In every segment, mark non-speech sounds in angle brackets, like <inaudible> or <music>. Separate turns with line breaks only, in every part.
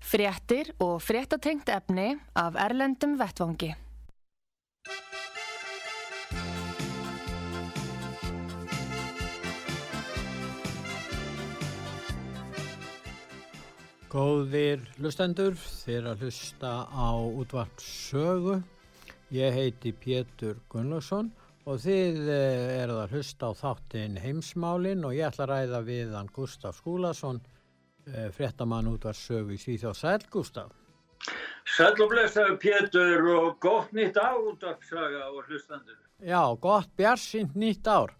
Fréttir og fréttatengt efni af Erlendum Vettvangi.
Góðir hlustendur, þeir að hlusta á útvart sögu. Ég heiti Pétur Gunnlaugsson og þið eh, eruð að hlusta á þáttinn heimsmálinn og ég ætla að ræða við hann Gustaf Skúlason, eh, fréttamann útvart sögu í Svíþjóð. Sæl Gustaf.
Sæl og blessaður Pétur og gott nýtt ár útvart saga og hlustendur.
Já, gott bjarsint nýtt ár.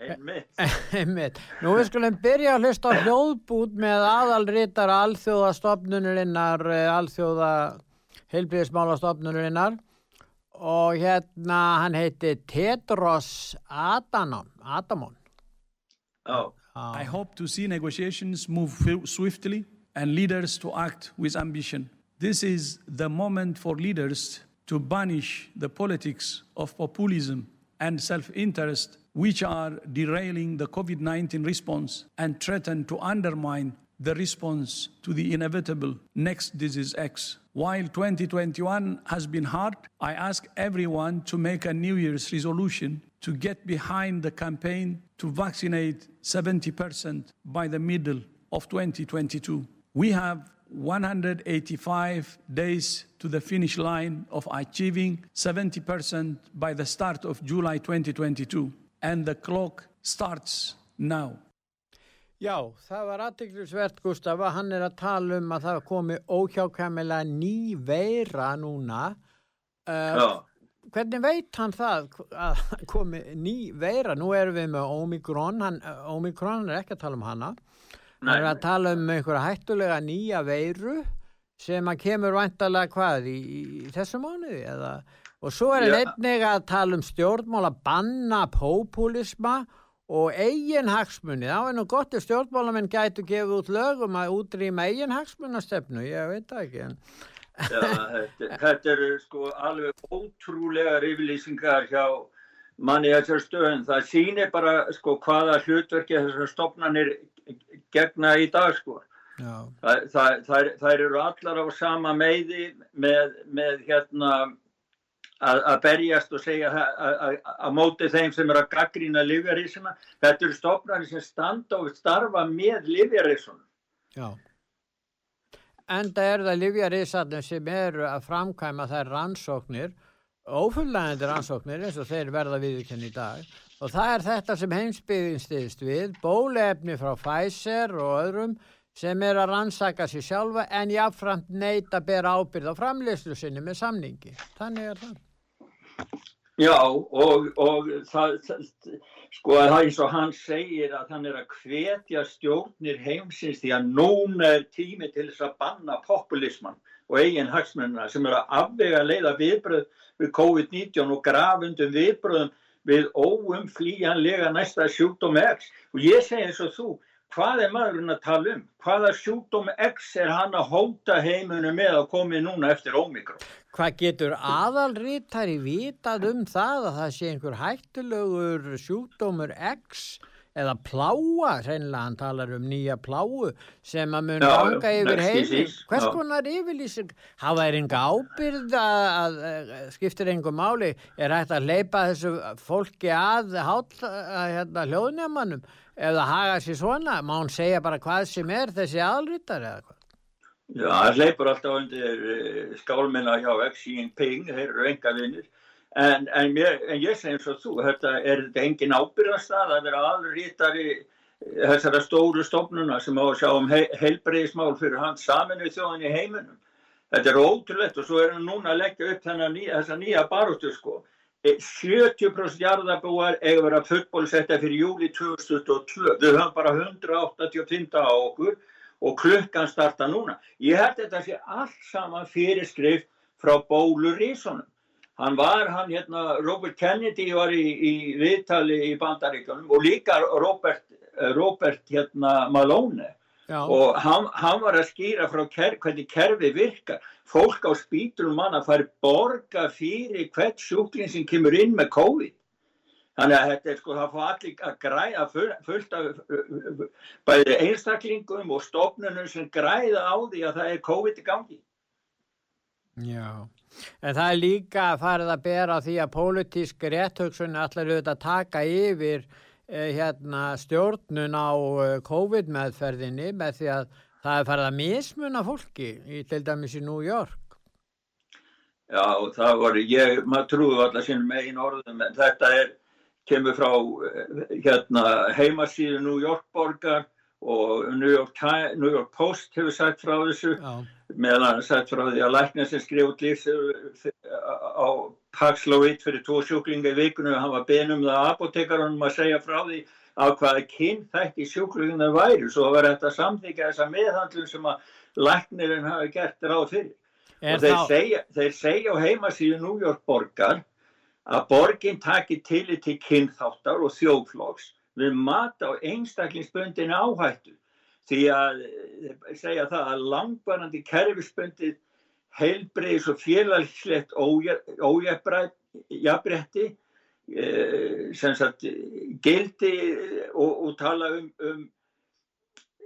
Einmitt. <laughs>
Einmitt. Nú við skulum byrja að hlusta á hljóðbút með aðalrítar alþjóðastofnunurinnar, eh, alþjóða heilbíðismálastofnunurinnar og hérna hann heiti Tedros Adhanom, Adamon.
Oh.
I um, hope to see negotiations move swiftly and leaders to act with ambition. This is the moment for leaders to banish the politics of populism and self-interest which are derailing the COVID 19 response and threaten to undermine the response to the inevitable next disease X. While 2021 has been hard, I ask everyone to make a New Year's resolution to get behind the campaign to vaccinate 70% by the middle of 2022. We have 185 days to the finish line of achieving 70% by the start of July 2022. and the clock starts now.
Já, það var aðteglisvert Gustaf að hann er að tala um að það komi óhjákvæmilega ný veira núna. Uh, hvernig veit hann það að komi ný veira? Nú erum við með Omikron, hann, Omikron er ekki að tala um hana. Hann er að tala um einhverja hættulega nýja veiru sem að kemur vantalega hvað í, í þessu mánuði eða... Og svo er ja. einnig að tala um stjórnmál að banna populisma og eigin hagsmunni. Það er nú gott að stjórnmálamenn gætu gefið út lögum að útrýma eigin hagsmunastefnu, ég veit það ekki. En...
Ja, þetta, þetta eru sko alveg ótrúlega yfirlýsingar hjá manni þessar stöðun. Það sýnir bara sko hvaða hlutverki þessar stopnarnir gegna í dag sko. Það, það, það, það eru allar á sama meiði með, með hérna að berjast og segja að móti þeim sem er að gaggrína livjarísuna. Þetta eru stofnarnir sem standa og starfa með livjarísunum.
Já. Enda er það livjarísarnir sem eru að framkæma þær rannsóknir, ófullænandi rannsóknir eins og þeir verða viðkenn í dag. Og það er þetta sem heimsbyggðin stiðist við, bólefni frá Pfizer og öðrum sem er að rannsaka sér sjálfa en jáfnframt neyta að bera ábyrð á framleyslu sinni með samningi. Þannig er það.
Já og, og það, það, sko það er eins og hann segir að hann er að hvetja stjórnir heimsins því að núna er tími til þess að banna populisman og eigin hagsmunna sem er að afvega leiða viðbröð við COVID-19 og grafundum viðbröðum við óumflýjanlega næsta sjúkdóm X. Og ég segi eins og þú hvað er maðurinn að tala um? Hvaða sjúkdóm X er hann að hóta heimunum með að komi núna eftir ómikrón?
Hvað getur aðalrítari vitað um það að það sé einhver hættulegur sjúkdómur X eða pláa, reynilega hann talar um nýja pláu sem að mun ganga yfir heiminn. Hvers konar yfirlýsing? Hafa er enga ábyrð að, að, að skiptir einhver máli? Er hægt að leipa þessu fólki að, að, að hérna, hljóðnjamanum? ef það haga sér svona, má hún segja bara hvað sem er þessi aðalrittar eða hvað?
Já, það leipur alltaf undir uh, skálminna hjá Xi Jinping, þeir eru enga vinnir en, en, en ég segi eins og þú, þetta, er þetta engin ábyrðastað að vera aðalrittari eh, þessara stóru stofnuna sem á að sjá um he heilbreyðismál fyrir hans saminu þjóðin í heiminum. Þetta er ótrúlegt og svo erum við núna að leggja upp nýja, þessa nýja baróttu sko 70% jarðabúar eiga verið að fullbólsetta fyrir júli 2022. Við höfum bara 185 á okkur og klukkan starta núna. Ég held þetta sé allt saman fyrirskrift frá bólurísunum. Hann var, hann hérna, Robert Kennedy var í, í viðtali í bandaríkanum og líka Robert, Robert hérna Malone Já. og hann, hann var að skýra frá ker, hvernig kerfi virkar. Fólk á spítunum manna fær borga fyrir hvert sjúklinn sem kemur inn með COVID. Þannig að þetta er sko, það fá allir að græða fullt af bæði einstaklingum og stofnunum sem græða á því að það er COVID í gangi.
Já, en það er líka farið að bera því að pólitísk rétthugsun allar auðvitað að taka yfir eh, hérna, stjórnun á eh, COVID-meðferðinni með því að það er farið að mismuna fólki í til dæmis í New York.
Já, það voru, ég, maður trúi allar sínum einn orðum, en þetta er kemur frá eh, hérna, heimasíðu New York borgar og New York, New York Post hefur sagt frá þessu Já. Meðan sagt frá því að lækna sem skrif út líf á Paxlovid fyrir tvo sjúklinga í vikunum og hann var benum það að apotekarunum að segja frá því á hvaða kyn þætti sjúklinguna væri svo var þetta samþykja þessa meðhandlum sem að læknirinn hafi gert ráð fyrir. Er og þeir, þá... segja, þeir segja á heimasíðu New York borgar að borginn taki til til kynþáttar og þjóflóks við mat á einstaklingsbundin áhættu því að eh, segja það að langvarandi kerfisbundið heilbreyðis og félagslegt ójabrætti eh, sem sagt gildi og, og tala um, um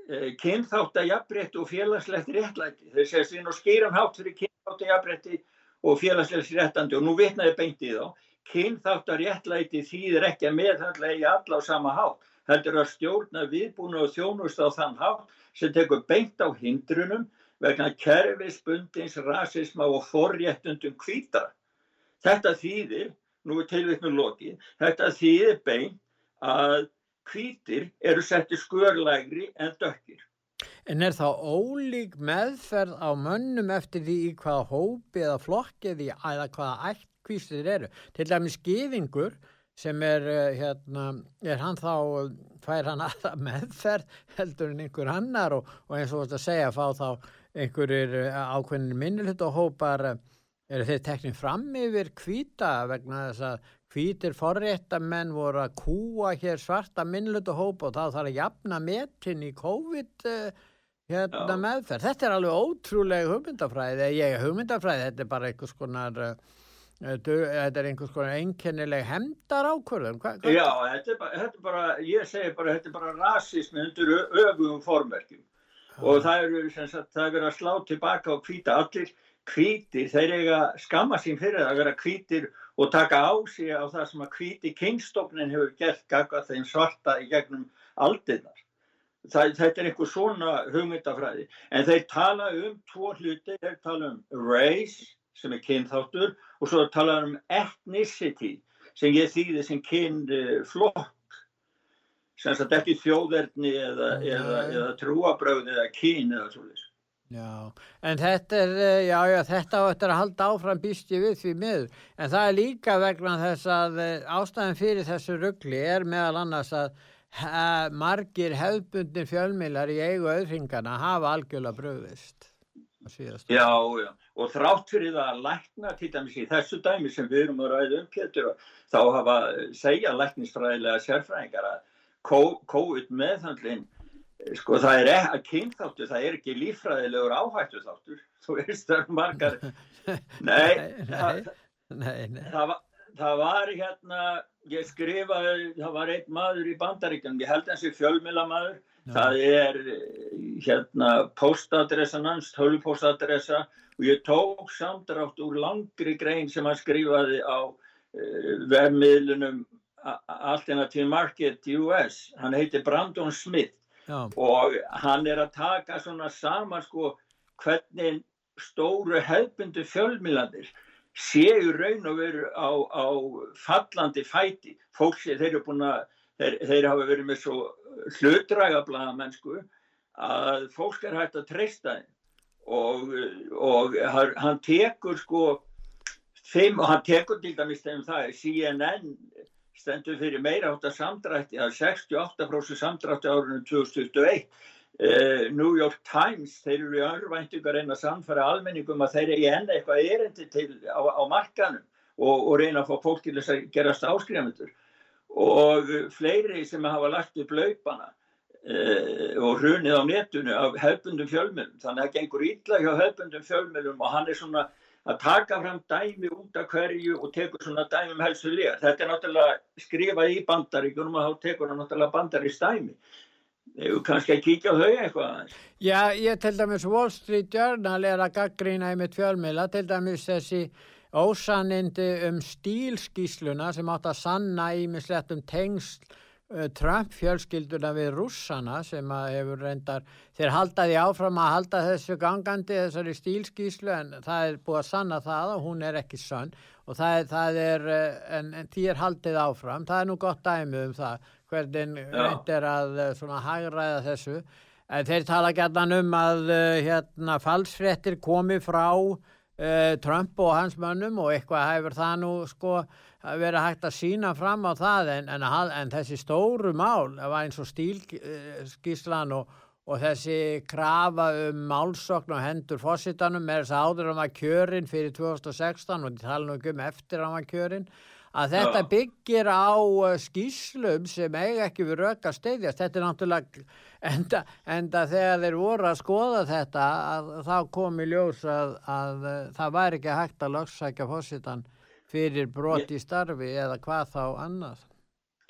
eh, kynþáttajabrætti og félagslegt réttlæti. Þeir segja síðan og skýran hátt fyrir kynþáttajabrætti og félagslegt réttandi og nú vitnaði beintið á kynþáttar réttlæti þýðir ekki að meðhandla í alla á sama hátt heldur að stjórna viðbúna og þjónust á þann hátt sem tekur beint á hindrunum vegna kerfisbundins, rasisma og forréttundum kvítar. Þetta þýðir, nú er tilvittnum lokið, þetta þýðir beint að kvítir eru settið skörlægri en dökkir.
En er það ólík meðferð á mönnum eftir því í hvaða hópi eða flokki eða hvaða ætt kvíslir eru. Til dæmis Gýðingur sem er eh, hérna, er hann þá, fær hann aðra <laughs> meðferð heldur en einhver annar og, og eins og þú veist að segja, fá þá einhverjir eh, ákveðin minnilegt og hópar, eh, eru þeir teknið fram yfir kvíta vegna þess að kvítir forréttamenn voru að kúa hér svarta minnilegt og hópa og þá þarf að jafna metin í COVID hérna, meðferð. Þetta er alveg ótrúlega hugmyndafræði, ég er hugmyndafræði, þetta er bara einhvers konar Þetta er einhvers konar einkennileg hemdar ákvörðum? Hva,
hva? Já, þetta er, bara, þetta er bara, ég segi bara, þetta er bara rasismi undir öfugum formverkjum ah. og það eru, sagt, það er verið að slá tilbaka og hvita allir hvítir, þeir eiga skamma sín fyrir að vera hvítir og taka á sig á það sem að hvíti kingstofnin hefur gert gagga þeim svarta í gegnum aldinnar. Það, þetta er einhver svona hugmyndafræði en þeir tala um tvo hluti, þeir tala um race sem er kynþáttur og svo talar um ethnicity sem ég þýði sem kynflokk. Sem sagt ekki þjóðverðni eða, eða, eða trúabröð eða kyn eða svolítið
Já, en þetta er, eh, já, já, þetta á eftir að halda áfram býst ég við því miður, en það er líka vegna þess að eh, ástæðan fyrir þessu ruggli er meðal annars að he, margir hefðbundin fjölmilar í eigu auðringana hafa algjörlega bröðist.
Já, já, og þrátt fyrir það að lækna til dæmis í þessu dæmi sem við erum að ræða um Pétur þá hafa segja læknisfræðilega sérfræðingar að COVID meðhandlin sko það er ekki að kynþáttu það er ekki lífræðilegur áhættu þáttur þú veist það er margar <laughs> nei, það, nei, nei. Það, var, það var hérna ég skrifaði, það var einn maður í bandaríkjum, ég held eins og fjölmila maður það er hérna postadressan hans, tölupostadressa og ég tók samdrátt úr langri grein sem hann skrifaði á uh, vefmiðlunum Alternative Market US, hann heiti Brandon Smith. Já. og hann er að taka svona saman sko hvernig stóru hefbundu fjölmilandir séu raun og veru á, á fallandi fæti. Fólk sé þeir eru búin að þeir, þeir hafa verið með svo hlutræga blaðamennsku að fólk er hægt að treysta þeim. Og, og hann tekur sko þeim og hann tekur til dæmis þeim það CNN stendur fyrir meira átt að samdrætti að 68% samdrætti árunum 2021 uh, New York Times, þeir eru í örvæntingar reyna að samfara almenningum að þeir eru í enna eitthvað erindi til á, á markanum og, og reyna að fá fólk til þess að gerast áskrifamundur og fleiri sem hafa lagt upp laupana uh, og hrunið á netunu af hefbundum fjölmjölum þannig að það gengur ítla hjá hefbundum fjölmjölum og hann er svona að taka fram dæmi út af hverju og tekur svona dæmi um helsu liðar. Þetta er náttúrulega skrifað í bandaríkunum og þá tekur hann náttúrulega bandarís dæmi. Þegar kannski að kíkja á þau eitthvað.
Já, ég til dæmis Wall Street Journal er að gaggrína í mitt fjölmila, til dæmis þessi ósanindi um stílskísluna sem átt að sanna í mislett um tengsl Eh, Trump fjölskylduna við rússana sem að hefur reyndar, þeir haldaði áfram að halda þessu gangandi þessari stílskíslu en það er búið að sanna það og hún er ekki sann og það er, það er eh, en, en því er haldið áfram, það er nú gott dæmi um það hvernig reyndir að eh, svona hagræða þessu. En þeir tala gætnan um að hérna falsfrettir komi frá uh, Trump og hans mönnum og eitthvað hefur það nú sko vera hægt að sína fram á það en, en, en þessi stóru mál var eins og stílskíslan og, og þessi krafa um málsokn og hendur fósittanum með þess að áður hann var kjörinn fyrir 2016 og tala nú ekki um eftir hann var kjörinn að þetta Já. byggir á uh, skíslum sem eiga ekki við röka steyðjast þetta er náttúrulega enda, enda þegar þeir voru að skoða þetta að, þá kom í ljós að, að, að uh, það væri ekki hægt að lögsækja fósittan fyrir brot í starfi eða hvað þá annað.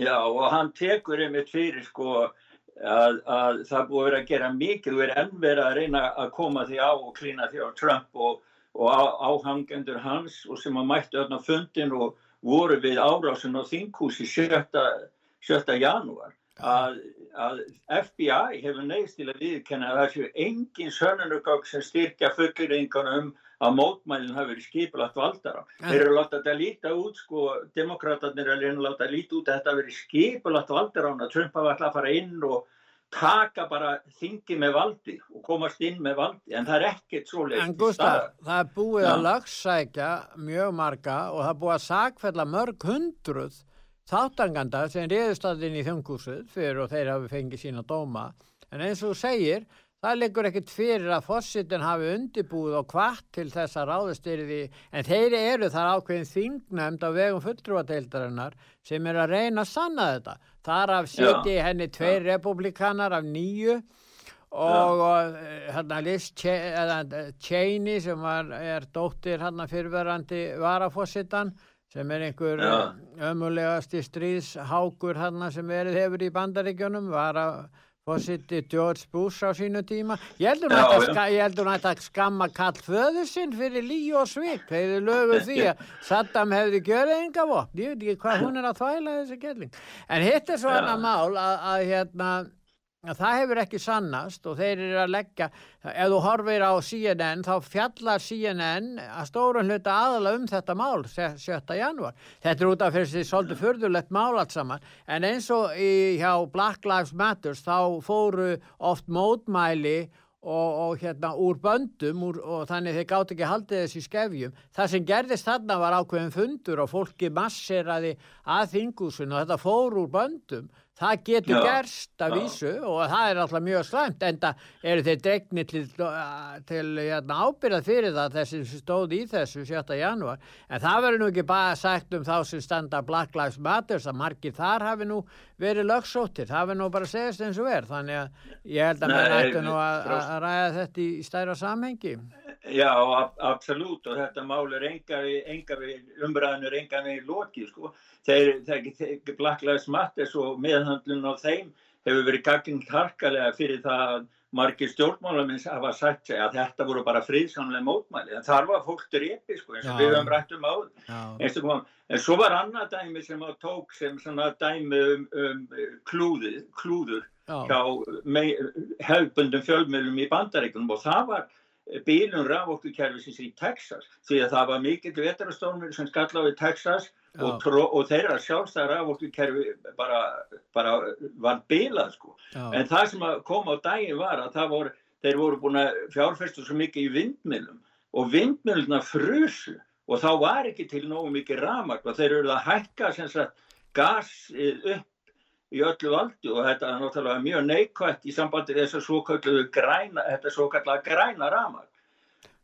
Já og hann tekur einmitt fyrir sko að, að það búið að vera að gera mikið og er ennverið að reyna að koma því á og klína því á Trump og, og á, áhangendur hans og sem að mættu öllna fundin og voru við árásin á þinghúsi 7. 7. janúar að, að FBI hefur neist til að viðkenna að það séu engin sönunugögg sem styrkja fulleringunum að mótmælinn hafi verið skipilagt valdara. Ja. Þeir eru látað að líta út, sko, demokraterna er að láta að líta út að þetta hafi verið skipilagt valdara að Trump hafa alltaf að fara inn og taka bara þingi með valdi og komast inn með valdi, en það er ekkert svo leitt.
En Gustaf, það er búið ja. að lagsækja mjög marga og það er búið að sakfella mörg hundruð þáttanganda sem reyðust að inn í þjóngúsuð fyrir og þeir hafi fengið sína dóma, en eins og þú segir, Það liggur ekkert fyrir að fósittin hafi undibúð og hvart til þessa ráðustyrði en þeir eru þar ákveðin þingnæmt á vegum fulltrúadeildarinnar sem er að reyna að sanna þetta. Þar af seti henni tveir ja. republikanar af nýju og, og hérna Liz Cheney sem var, er dóttir hérna fyrirverandi varafósittan sem er einhver ömulegasti stríðshákur hérna sem verið hefur í bandaríkjunum var að fósitti George Bush á sínu tíma. Ég heldur hún að þetta skamma kall föður sinn fyrir lí og svik þeir lögu því að <laughs> Saddam hefði gjörðið enga vopn. Ég veit ekki hvað hún er að þvæla þessi kelling en hitt er svona mál að, að hérna það hefur ekki sannast og þeir eru að leggja ef þú horfir á CNN þá fjallar CNN að stórun hluta aðala um þetta mál 7. januar þetta er út af fyrir því svolítið fyrðulegt mál allt saman. En eins og í, hjá Black Lives Matters þá fóru oft mótmæli og, og hérna úr böndum úr, og þannig þeir gátt ekki haldið þessi skefjum. Það sem gerðist þarna var ákveðin fundur og fólki masseraði að þingusun og þetta fór úr böndum Það getur já, gerst að vísu og það er alltaf mjög slæmt en það eru þeir dregni til, til hérna, ábyrðað fyrir það þessi stóð í þessu 7. janúar. En það verður nú ekki bara sagt um þá sem standa Black Lives Matter að margir þar hafi nú verið lögsóttir. Það verður nú bara að segja eins og verð þannig að ég held að maður ættu nú að, að ræða þetta í, í stæra samhengi.
Já, absolutt. Og þetta mál er enga við umræðanur enga við lókið sko þeir, Lives Matter og meðhandlun á þeim hefur verið gaggingt harkalega fyrir það að margir stjórnmálamins hafa sagt sig að þetta voru bara friðsamlega mótmæli. En þar var fólk drepi sko eins og við höfum rætt um áður. En svo var annað dæmi sem á tók sem svona dæmi um, um klúður, klúður hjá hefbundum fjölmjölum í bandaríkunum og það var bílun rafokkukerfisins í Texas því að það var mikill vetarastónur sem skall á í Texas og, og þeirra sjálfstæðar rafokkukerfi bara, bara var bílað sko. En það sem kom á daginn var að voru, þeir voru búin að fjárfæstu svo mikið í vindmilum og vindmiluna frusu og þá var ekki til nógu mikið ramag og þeir eru að hækka sagt, gas upp í öllu valdi og þetta er náttúrulega mjög neikvægt í sambandi þess að græna, þetta svo kalluða græna ramar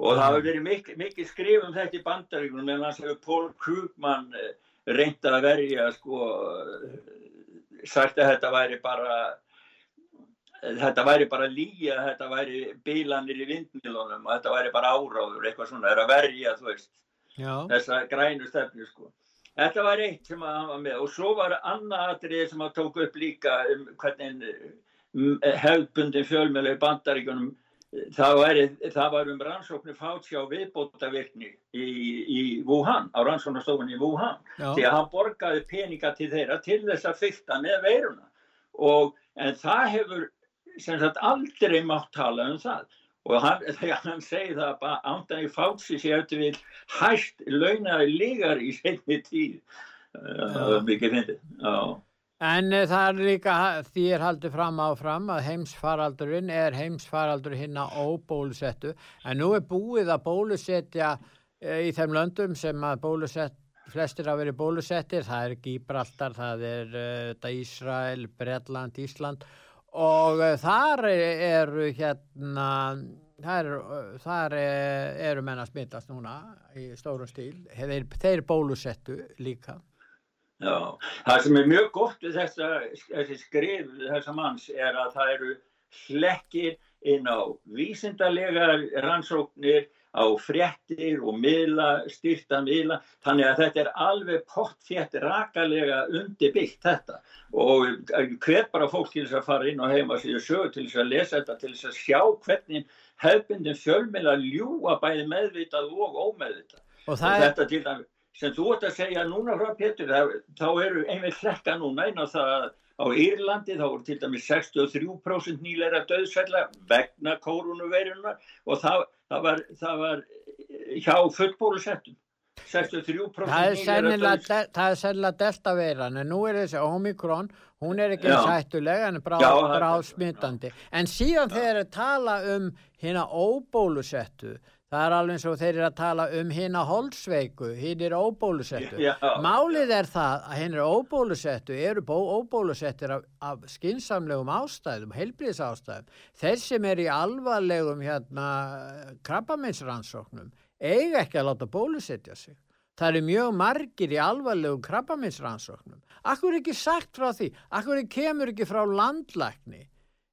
og það hefur verið mikið, mikið skrif um þetta í bandaríkunum meðan þess að Pól Krugman eh, reynda að verja sko sagt að þetta væri bara þetta væri bara líja, þetta væri bílanir í vindmilunum og þetta væri bara áráður, eitthvað svona, er að verja þú veist, Já. þessa grænu stefnu sko. Þetta var eitt sem að hann var með. Og svo var annað atrið sem að tók upp líka um hvernig hefðbundin fjölmjölu í bandaríkunum það var, það var um rannsóknu fátsjá viðbótavirkni í, í Wuhan, á rannsóknastofunni í Wuhan, Já. því að hann borgaði peninga til þeirra til þess að fyrta með veiruna. Og en það hefur sem sagt aldrei mátt tala um það og hann, <laughs> þegar hann segi það að Antoni Fauci sé eftir við hægt launaði lígar í setni tíð. Það var mikið fyndið.
En uh, það er líka því er haldið fram á fram að heimsfaraldurinn er heimsfaraldur hinn að óbólusettu. En nú er búið að bólusetja uh, í þeim löndum sem að bólusett flestir að veri bólusettir, það er Gíbraltar, það er uh, Ísrael, Bredland, Ísland og uh, þar eru hérna þar, þar eru menna smittast núna í stórum stíl. Þeir, þeir bólusettu líka.
Já, það sem er mjög gott við þessa, þessi skrif þessa manns er að það eru hlekkir inn á vísindalegar rannsóknir á fréttir og miðla, styrta miðla, þannig að þetta er alveg pottfjett rakalega undirbyggt þetta. Og hver bara fólk til þess að fara inn og heima síðan sögur til þess að lesa þetta, til þess að sjá hvernig hefbundin fjölmila ljúa bæði meðvitað og ómeðvitað. Og, og þetta til dæmi sem þú ert að segja núna frá Petur, þá eru einmitt hlekka núna einn á það á Írlandi þá voru til dæmis 63% nýleira döðsfælla vegna kórunuveirunar og það, það, var, það var hjá fullbólusettum. 63%
nýleira döðsfælla Það er sennilega deltaveiran en nú er þessi omikron hún er ekki sættulega en brá, bráð smittandi en síðan þegar þeir tala um hérna óbólusettu Það er alveg eins og þeir eru að tala um hinn að holdsveiku, hinn er óbólusettu. Já, Málið er það að hinn er óbólusettu, eru óbólusettir af, af skinsamlegum ástæðum, heilbríðsástæðum. Þeir sem er í alvarlegum hérna, krabbaminsrannsóknum eiga ekki að láta bólusetja sig. Það eru mjög margir í alvarlegum krabbaminsrannsóknum. Akkur er ekki sagt frá því, akkur kemur ekki frá landlækni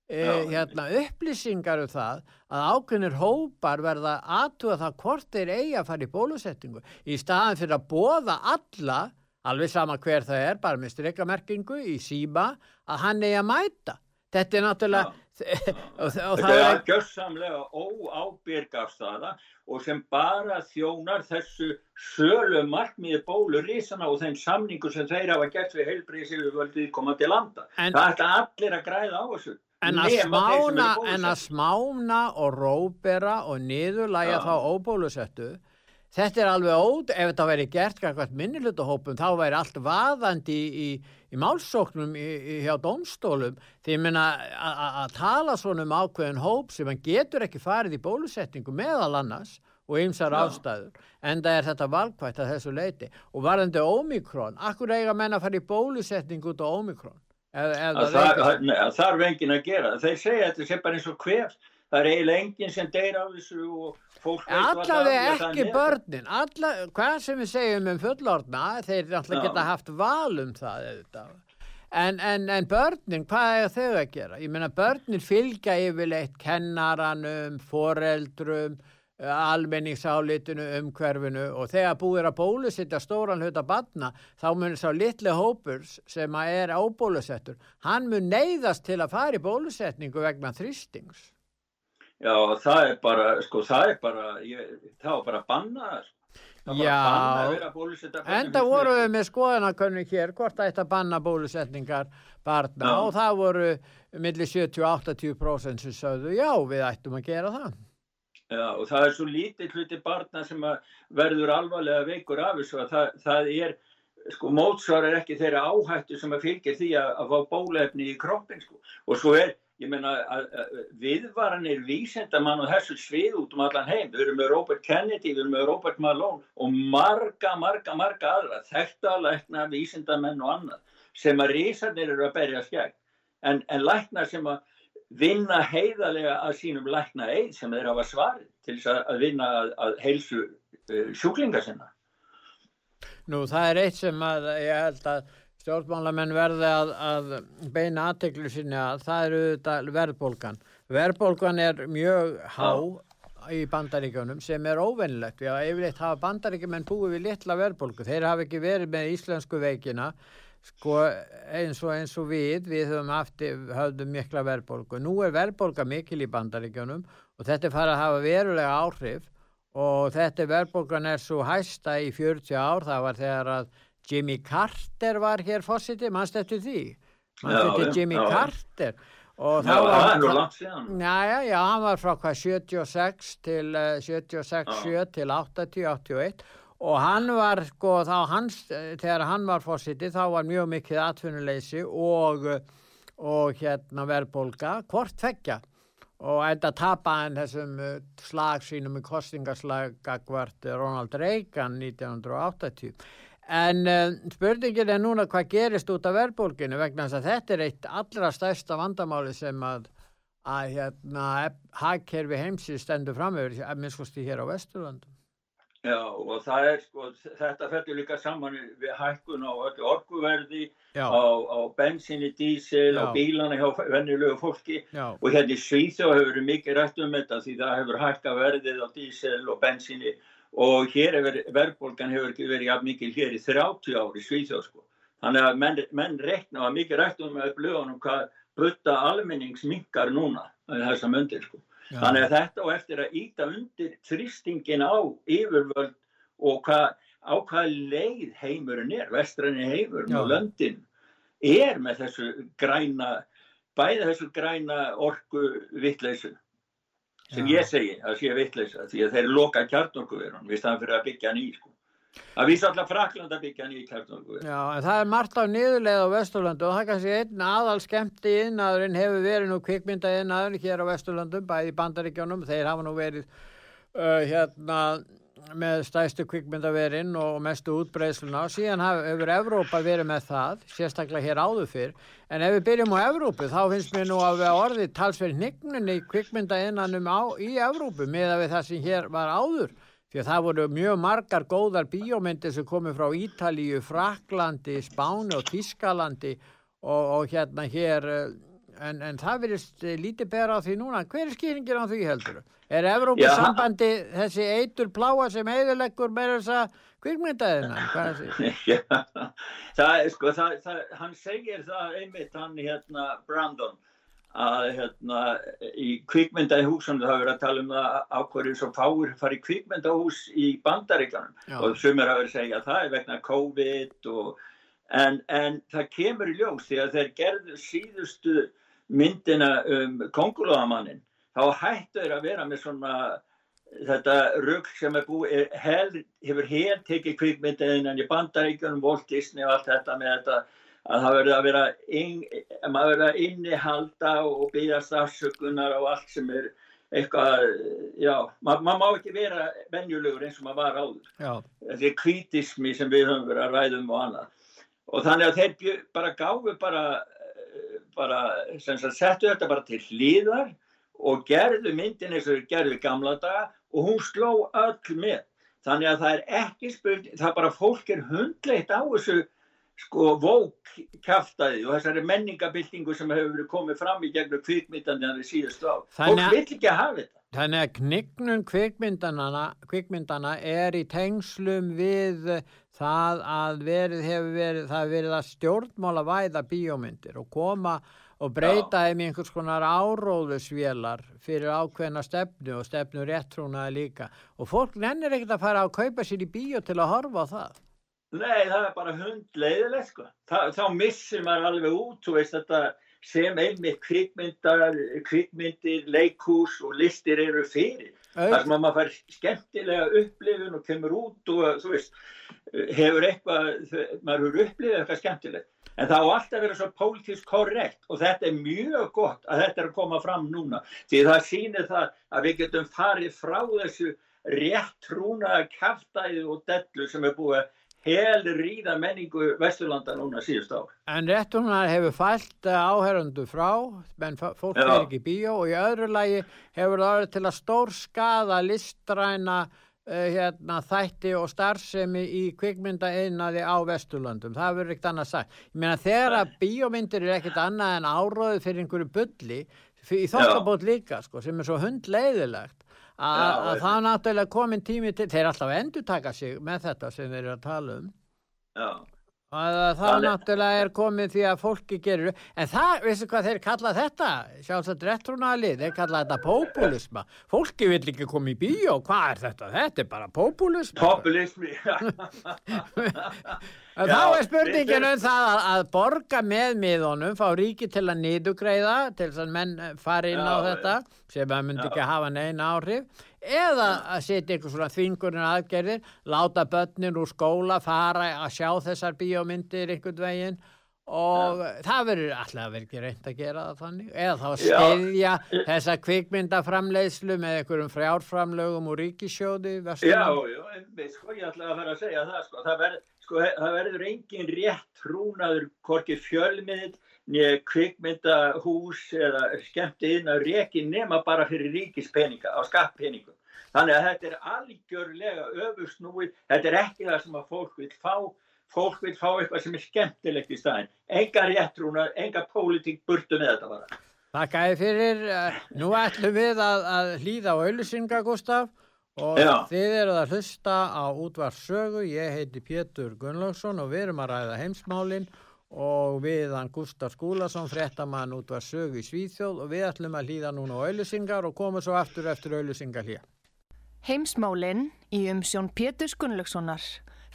e, hérna, upplýsingar um það að ákveðnir hópar verða aðtúa það hvort þeir eigi að fara í bólusettingu í staðan fyrir að bóða alla, alveg sama hver það er, bara með streikamerkingu í síma, að hann eigi að mæta. Þetta er náttúrulega... <laughs>
og, og Þetta er gössamlega óábyrgafstaða og sem bara þjónar þessu sölu markmiði bólurísana og þeim samningu sem þeir hafa gert við heilbríðis yfir völdið komandi landa. En, það ætti allir að græða á þessu.
En að, smána, en að smána og rópera og niðurlæja ja. þá óbólusettu þetta er alveg ód ef þetta væri gert kakvært minnilutahópum þá væri allt vaðandi í, í, í málsóknum í, hjá domstólum því ég minna að tala svona um ákveðin hóp sem hann getur ekki farið í bólusetningu meðal annars og ymsar ja. ástæður en það er þetta valkvægt að þessu leiti og varðandi ómikrón, akkur eiga menna að fara í bólusetningu út á ómikrón
það þarf engin að gera þeir segja þetta sé bara eins og hver. Það er eiginlega enginn sem deyr á þessu og fólk
allavega ekki börnin. Alla, hvað sem við segjum um fullorna þeir alltaf geta haft val um það en, en, en börnin hvað er þau að gera? Ég meina börnin fylgja yfirleitt kennaranum, foreldrum almenningsálitinu, umhverfinu og þegar búið að bólusitta stóran hlut að batna þá munir sá litli hópur sem að er ábólusettur hann mun neyðast til að fara í bólusetningu vegna þrýstings
Já, það er bara sko, það er bara, ég, það var bara bannað sko.
Já, enda voru við með skoðanakönnum hér hvort ætti að banna bólusetningar barna já. og það voru millir 70-80% sem sögðu já, við ættum að gera það
Já, og það er svo lítið hluti barna sem verður alvarlega veikur af þessu að það, það er, sko, mótsvar er ekki þeirra áhættu sem að fylgja því að, að fá bólefni í kroppin, sko. Og svo er, ég menna, viðvaranir vísendamann og þessu svið út um allan heim. Við erum með Robert Kennedy, við erum með Robert Malone og marga, marga, marga aðra, þetta lækna vísendamenn og annað sem að rísarnir eru að berja skegg en, en læknar sem að vinna heiðarlega að sínum lækna eið sem þeir hafa svarið til þess að, vinna að, að heilsu uh, sjúklinga sinna.
Nú það er eitt sem að ég held að stjórnmálamenn verði að, að beina aðteklu sinni að það eru verðbólgan. Verðbólgan er mjög há í bandaríkjónum sem er óvennilegt. Já, yfirleitt hafa bandaríkjumenn búið við litla verðbólgu. Þeir hafa ekki verið með íslensku veikina sko eins og eins og við, við höfum haft, höfðum mikla verðbólgu. Nú er verðbólga mikil í bandaríkjónum og þetta er farið að hafa verulega áhrif og þetta verðbólgan er svo hæsta í 40 ár. Það var þegar að Jimmy Carter var hér fósiti, mannst eftir því? Mannst eftir Jimmy já, Carter? Já
og þá já, var
já, já, já, hann var frá hvað 76 til uh, 76, 7 til 80, 81 og hann var sko þá hans, þegar hann var fórsiti þá var mjög mikið atvinnuleysi og, og hérna verðbólka, hvort feggja og enda tapa hann þessum uh, slag sínum í kostingaslag gagvart Ronald Reagan 1980 En uh, spurningin er núna hvað gerist út af verðbólkinu vegna þess að þetta er eitt allra stærsta vandamáli sem að, að hérna, hagkerfi heimsins stendur framöver, að minnskosti hér á Vesturlandum.
Já og það er sko, þetta fellur líka saman við hækkun á öllu orkuverði, á, á bensinni, dísil, Já. á bílana hjá vennilegu fólki Já. og hérna í Svíþjó hefur við mikið rætt um þetta því það hefur hækka verðið á dísil og bensinni og hér hefur verðbólgan hefur ekki verið jafn mikil hér í 30 ári Svíþjóð sko. Þannig að menn, menn rekna að mikið rættum með blöðunum hvað butta almenningsminkar núna þessa myndir sko. Já. Þannig að þetta og eftir að íta undir þrýstingin á yfirvöld og hvað, á hvað leið heimurinn er, vestræni heimurinn og löndin er með þessu græna, bæði þessu græna orgu vittleysu sem Já. ég segi að sé vittleisa því að þeir loka kjarnorkuverun við staðan fyrir að byggja ný sko. að vísa alltaf Frakland að byggja ný kjarnorkuverun
Já, en það er margt á niðurleið á Vesturlandu og það er kannski einn aðal skemmti innaðurinn hefur verið nú kvikmynda innaðurinn hér á Vesturlandum, bæði bandaríkjónum þeir hafa nú verið uh, hérna með stæstu kvikmyndaverinn og mestu útbreysluna og síðan hefur Evrópa verið með það, sérstaklega hér áður fyrr. En ef við byrjum á Evrópu þá finnst mér nú að við orðið talsverð hnignunni kvikmyndainnanum í Evrópu með að við það sem hér var áður því að það voru mjög margar góðar bíómyndir sem komið frá Ítalíu, Fraklandi, Spáni og Tískalandi og, og hérna hér en, en það verist lítið bera á því núna hver er skýringin á því heldur? Er Evrópusambandi <laughs> þessi eitur pláa sem heiðuleggur með þess að kvikmyndaðina? <laughs>
Já, það, sko, það, það, hann segir það einmitt hann hérna Brandon að hérna í kvikmyndahúsunum það hefur að tala um það ákvarður sem fáur farið kvikmyndahús í bandaríkjanum og sem er að vera að segja að það er vegna COVID og, en, en það kemur í ljós því að þeir gerðu síðustu myndina um kongulóðamannin þá hættur að vera með svona þetta rugg sem er búið, hel, hefur hel tekið kvikmyndin en í bandaríkjunum, Walt Disney og allt þetta með þetta að það verður að vera inn, að innihalda og byggja stafsökunar og allt sem er eitthvað, já, maður ma má ekki vera venjulegur eins og maður var áður. Já. Þetta er kritismi sem við höfum verið að ræðum og annað. Og þannig að þeir bara gáfu bara, bara, sem sagt, settu þetta bara til hlýðar og gerðu myndin eins og gerðu gamla daga og hún sló öll með. Þannig að það er ekki spurning, það bara fólk er hundleitt á þessu sko vók kæftæði og þessari menningabildingu sem hefur verið komið fram í gegnum kvikmyndana í síðustu á. Fólk vil ekki hafa þetta.
Þannig að knignun kvikmyndana er í tengslum við það að verið hefur verið, það hefur verið að stjórnmála væða bíómyndir og koma og breyta þeim í einhvers konar áróðusvélar fyrir ákveðna stefnu og stefnu réttrúnaði líka og fólk nennir ekkert að fara að kaupa sér í bíó til að horfa á það
Nei, það er bara hundleiðilegt sko. þá missir maður alveg út þú veist þetta sem einmitt kvikmyndir leikús og listir eru fyrir. Þar sem maður fær skemmtilega upplifun og kemur út og þú veist hefur eitthvað, maður hefur upplifið eitthvað skemmtilegt. En það á alltaf verið svo pólitísk korrekt og þetta er mjög gott að þetta er að koma fram núna. Því það sýnir það að við getum farið frá þessu rétt trúnaða kæftæði og dellu sem er búið að hel ríða menningu Vesturlanda núna síðust ár.
En réttunar hefur fælt eh, áherrandu frá, menn fólk er ekki bíó og í öðru lagi hefur það verið til að stór skada listræna uh, hérna, þætti og starfsemi í kvikmynda einaði á Vesturlandum. Það verður ekkert annað sagt. Ég meina þegar að bíómyndir er ekkert annað en áróðu fyrir einhverju bulli, í þokkabót líka sko, sem er svo hundleiðilegt að það er náttúrulega komin tími til, þeir alltaf endur taka sig með þetta sem þeir eru að tala um.
Já.
að það náttúrulega er komið því að fólki gerur, en það, veistu hvað þeir kalla þetta, sjálfsagt réttrúnali þeir kalla þetta populisma fólki vil ekki koma í bíó, hvað er þetta? Þetta er bara populisma
populismi <laughs> <laughs>
þá er spurningin um það að, að borga með miðunum, fá ríki til að nýdugreiða, til þess að menn fari inn á já, þetta, sem að myndi já. ekki hafa neina áhrif eða að setja eitthvað svona þvingunin aðgerðir, láta börnin úr skóla fara að sjá þessar bíómyndir einhvern veginn og það verður alltaf verið reynd að gera það þannig eða þá að steyðja þessa kvikmyndaframleiðslu með einhverjum frjárframlögum úr ríkisjóði
Já, já, en sko ég ætla að fara að segja það sko, það, ver, sko, það verður engin rétt trúnaður hvorki fjölmiðl nýja kvikmyndahús eða skemmti inn að reki nema bara fyrir ríkispeninga á skattpeningum. Þannig að þetta er algjörlega öfusnúið, þetta er ekki það sem að fólk vil fá, fólk vil fá eitthvað sem er skemmtilegt í staðin. Enga réttrúna, enga pólitík burtu með þetta bara.
Takk æði fyrir, nú ætlum við að, að hlýða á auðvisinga Gustaf og Já. þið eruð að hlusta á útvarsögu, ég heiti Pétur Gunnlaugsson og við erum að ræða heimsmálinn og við hann Gustaf Skúlason frettamann út var sög í Svíþjóð og við ætlum að hlýða núna á auðlusingar og koma svo aftur eftir auðlusingar hér.
Heimsmálinn í umsjón Pétur Gunnlaugssonar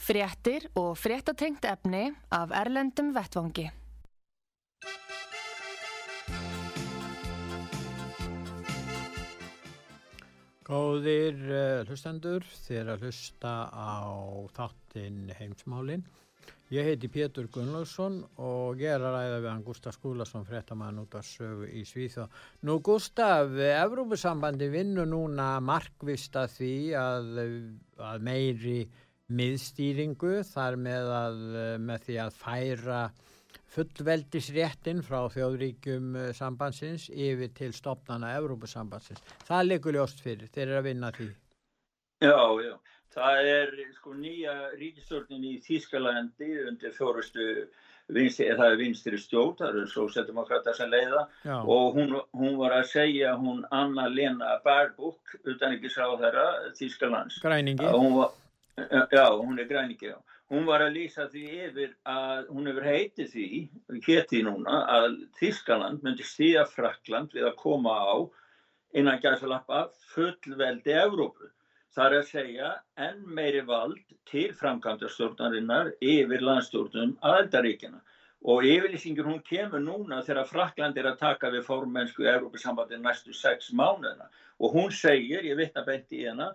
frettir og frettatengt efni af Erlendum Vettvangi.
Góðir uh, hlustendur, þér að hlusta á þáttinn Heimsmálinn Ég heiti Pétur Gunnlaugsson og ég er að ræða við hann Gustaf Skúlason, frettamann út af sögu í Svíþjóð. Nú Gustaf, Evrópusambandi vinnur núna markvist að því að, að meiri miðstýringu þar með, að, með því að færa fullveldisréttin frá þjóðríkjum sambandsins yfir til stopnana Evrópusambandsins. Það liggur ljóst fyrir, þeir eru að vinna því.
Já, já. Það er sko nýja ríkistjórnin í Þískalandi undir fjórustu vinstri, það er vinstri stjórn, það eru sósættumokrata sem leiða Já. og hún, hún var að segja hún Anna-Lena Barbuk utan ekki sá þeirra Þískalands.
Græningi.
Hún var, já, hún er græningi, já. Hún var að lýsa því yfir að hún hefur heitið því, hétti núna, að Þískaland myndi stíða Frakland við að koma á innan gæðsalappa fullveldi Evrópu. Það er að segja enn meiri vald til framkvæmdastjórnarinnar yfir landstjórnum aðeldaríkina og yfirlýsingin hún kemur núna þegar Frakland er að taka við fórmennsku Európa-sambandi næstu sex mánuðina. Og hún segir, ég vittna benti í hana,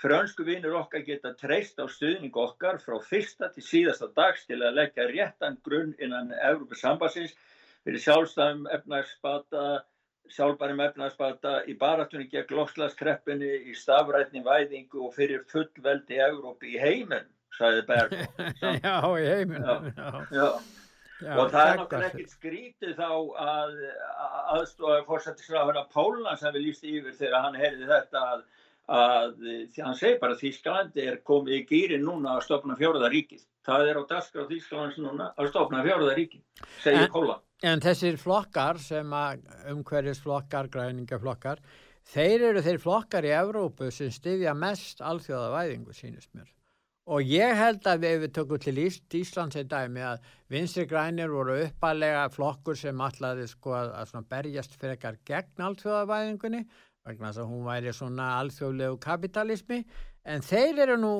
frönsku vinnur okkar geta treyst á stuðning okkar frá fyrsta til síðasta dags til að leggja réttan grunn innan Európa-sambansins fyrir sjálfstæðum efnarsbata sjálfbæri mefnarsbata í baratunni gegn lokslaskreppunni í stafrætni væðingu og fyrir fullveldi Európi í heiminn, sagði Berg <laughs>
Já, í heiminn já.
Já. Já. og það er náttúrulega ekkert skrítið þá að aðstofa fórsættisrafuna Pólans sem við líst yfir þegar hann heyrði þetta að, að því hann segi bara að Þýskalandi er komið í gýrin núna að stopna fjóruðaríkið það er á daskra á Þýskalands núna að stopna fjóruðaríkið, segir Pólan
En þessir flokkar sem að umhverjusflokkar, græningaflokkar, þeir eru þeir flokkar í Evrópu sem styðja mest alþjóðavæðingu sínist mér. Og ég held að við, við tökum til Íslands í dæmi að vinstri grænir voru uppalega flokkur sem allaði sko að, að berjast frekar gegn alþjóðavæðingunni vegna þess að hún væri svona alþjóðlegu kapitalismi en þeir eru nú